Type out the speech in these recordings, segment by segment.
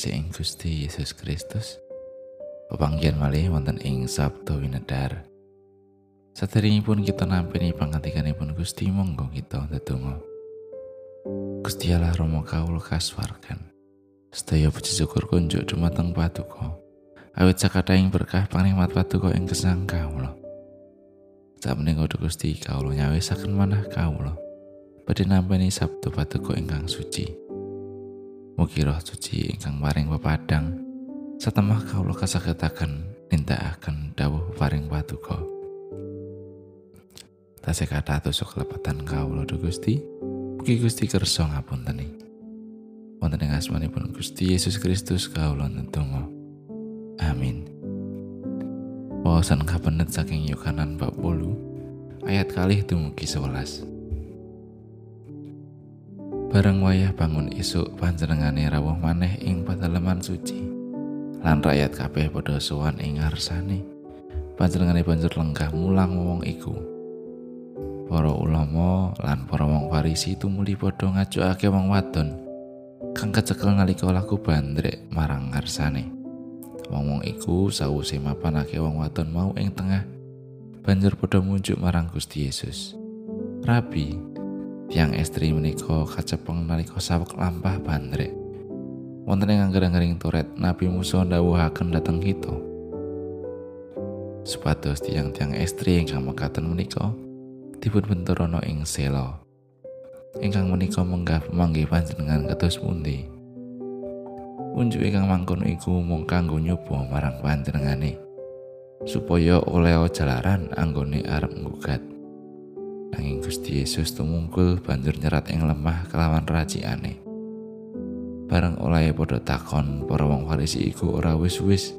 kasih ing Gusti Yesus Kristus. Pepanggian malih wonten ing Sabtu Winedar. Saderengipun kita nampi pangantikanipun Gusti monggo kita ndedonga. Gusti Allah Rama kawula kaswargan. Sedaya puji syukur kunjuk dumateng Paduka. Awit sakataing berkah pangrimat Paduka ing gesang kawula. Sak menika Gusti kawula nyawisaken manah kawula. Badhe nampi Sabtu Paduka ingkang suci. Mugi roh suci ingkang paring pepadang satemah kawula kasagetaken nindakaken dawuh paring paduka. Tasih kata tusuk kelepatan kawula do Gusti. Mugi Gusti kersa ngapunteni. Wonten ing asmanipun Gusti Yesus Kristus kawula ndedonga. Amin. Wawasan kabenet saking Yohanan bab 8 ayat kalih dumugi 11. Bareng wayah bangun isuk panjenengane rawuh maneh ing pedalaman suci. Lan rakyat kabeh padha sowan ing ngarsane. Panjenengane banjur lenggah mulang wong iku. Para ulama lan para wong Farisi tumuli padha ngajukake wong wadon kang kecekel nalika laku bandrek marang ngarsane. Wong-wong iku sawuse mapanake wong wadon mau ing tengah banjur padha munjuk marang Gusti Yesus. Rabi, Tiang estri menika kacepeng nalika sawek lampah bandrek. Wonten ing angger-anggering turet Nabi Musa ndawuhaken dhateng kita. Supados tiang-tiang estri ingkang mekaten menika dipun benturono ing sela. Ingkang menika menggah pemanggih panjenengan kados pundi? Unjuk ingkang mangkono iku mung kanggo nyoba marang panjenengane supaya oleh jalaran anggone arep nggugat. Nanging Gusti Yesus tumungkul banjur nyerat ing lemah kelawan raciane. Bareng oleh padha takon para wong Farisi iku ora wis-wis.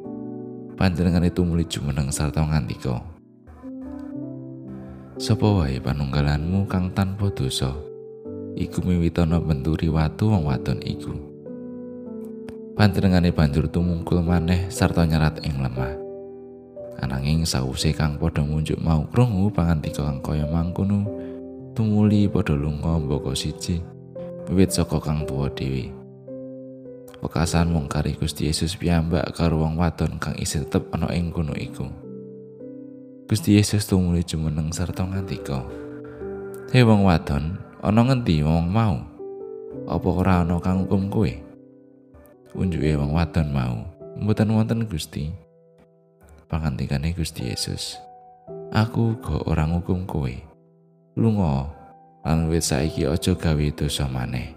Panjenengan itu muli jumeneng sarta ngandika. Sapa wae panunggalanmu kang tanpa dosa, iku miwitana benturi watu wong wadon iku. Panjenengane banjur tumungkul maneh sarta nyerat ing lemah. Ananging sawuse kang padha munjuk mau krungu pangantika kang kaya mangkono, tumuli padha lunga mbaka siji wiwit saka kang tuwa dhewe. Wekasan mung kari Gusti Yesus piyambak karo wong wadon kang isih tetep ana ing kono iku. Gusti Yesus tumuli jumeneng sarta ngantika. Hei wong wadon, ana ngendi wong mau? Apa ora ana kang hukum kowe? Unjuke wong wadon mau, mboten wonten Gusti. Pangantikane Gusti Yesus. Aku go orang hukum kowe. Lunga lan wit saiki aja gawe dosa maneh.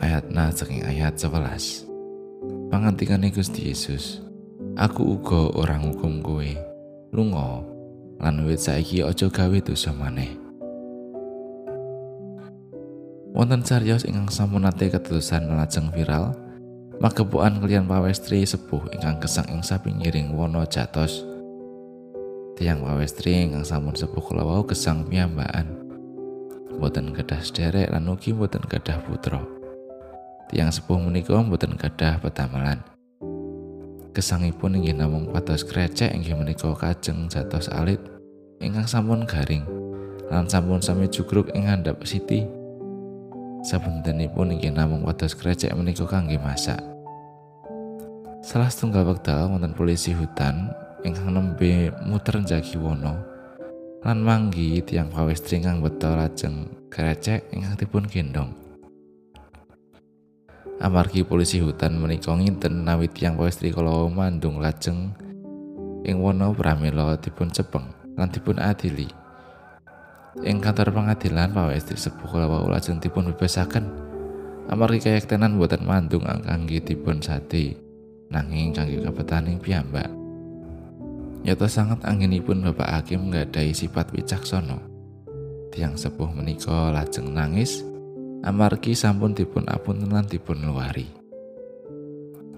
Ayat na saking ayat 11. Pangantikane Gusti Yesus. Aku uga orang hukum kowe. Lunga lan wit saiki aja gawe dosa maneh. Wonten cariyos ingkang sampun nate keterusan lajeng viral, magepokan kalian pawestri sepuh ingkang gesang ing sapinggiring wana jatos. Tiang pawestri ingkang sampun sepuh kula wau gesang piyambakan. Mboten gadah sederek lan ugi mboten gadah putra. Tiang sepuh menika mboten gadah petamalan. Gesangipun inggih namung pados krecek inggih menika kajeng jatos alit ingkang sampun garing lan sampun sami jugruk ing ngandhap siti. Sabentenipun inggih namung pados krecek menika kangge masak. Salah setunggal wekdal wonten polisi hutan ingkang nembe muter njagi wono lan manggi tiang pawestri ingkang beto lajeng krecek ingkang dipun gendong. Amargi polisi hutan menika nginten nawi tiang pawestri kala mandung lajeng ing wono pramila dipun cepeng lan dipun adili. Ing kantor pengadilan pawestri sepuh kala wau lajeng dipun bebasaken amargi kayektenan boten mandung angkangge dipun sate. nanging kangge kapetaning piyambak. Nyata sangat anginipun Bapak Hakim nggadahi sifat wicaksana. Tiang sepuh menika lajeng nangis amargi sampun dipun apun lan dipun luari.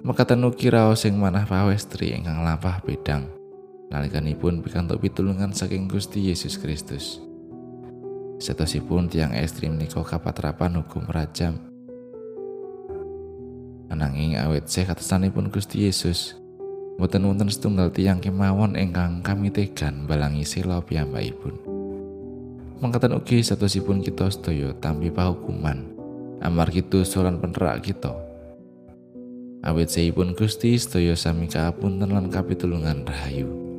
Mekaten ugi raos sing manah pawestri ingkang lampah bedang nalikanipun pikantuk pitulungan saking Gusti Yesus Kristus. Setosipun tiang estri menika kapatrapan hukum rajam Ananging awet sih katesanipun Gusti Yesus. Mboten wonten setunggal tiang kemawon ingkang kami tegan balangi sila piyambakipun. Mangkatan ugi satosipun kita sedaya tampi pahukuman amargi dosa lan penerak kita awit pun Gusti sedaya sami kaapunten lan kapitulungan rahayu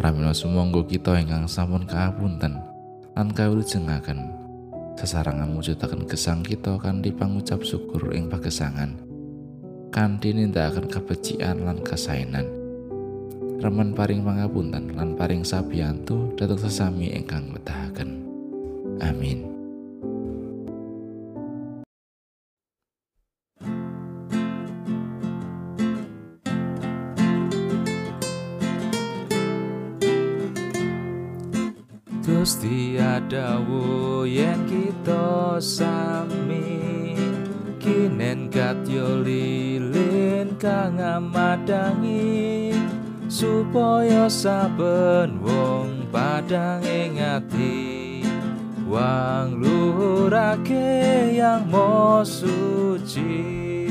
pramila sumangga kita ingkang sampun kaapunten lan kawulujengaken sesarangan mujudaken gesang kita kanthi pangucap syukur ing pagesangan. Kanthi nindakaken kebecikan lan kasainan. Remen paring pangapunten lan paring sabiyantu dhateng sesami ingkang metahaken. Amin Gusti adawu yen kita sami. Kinen katyo lilin kang amadangi supaya saben wong padang ingati wang lurake yang mau suci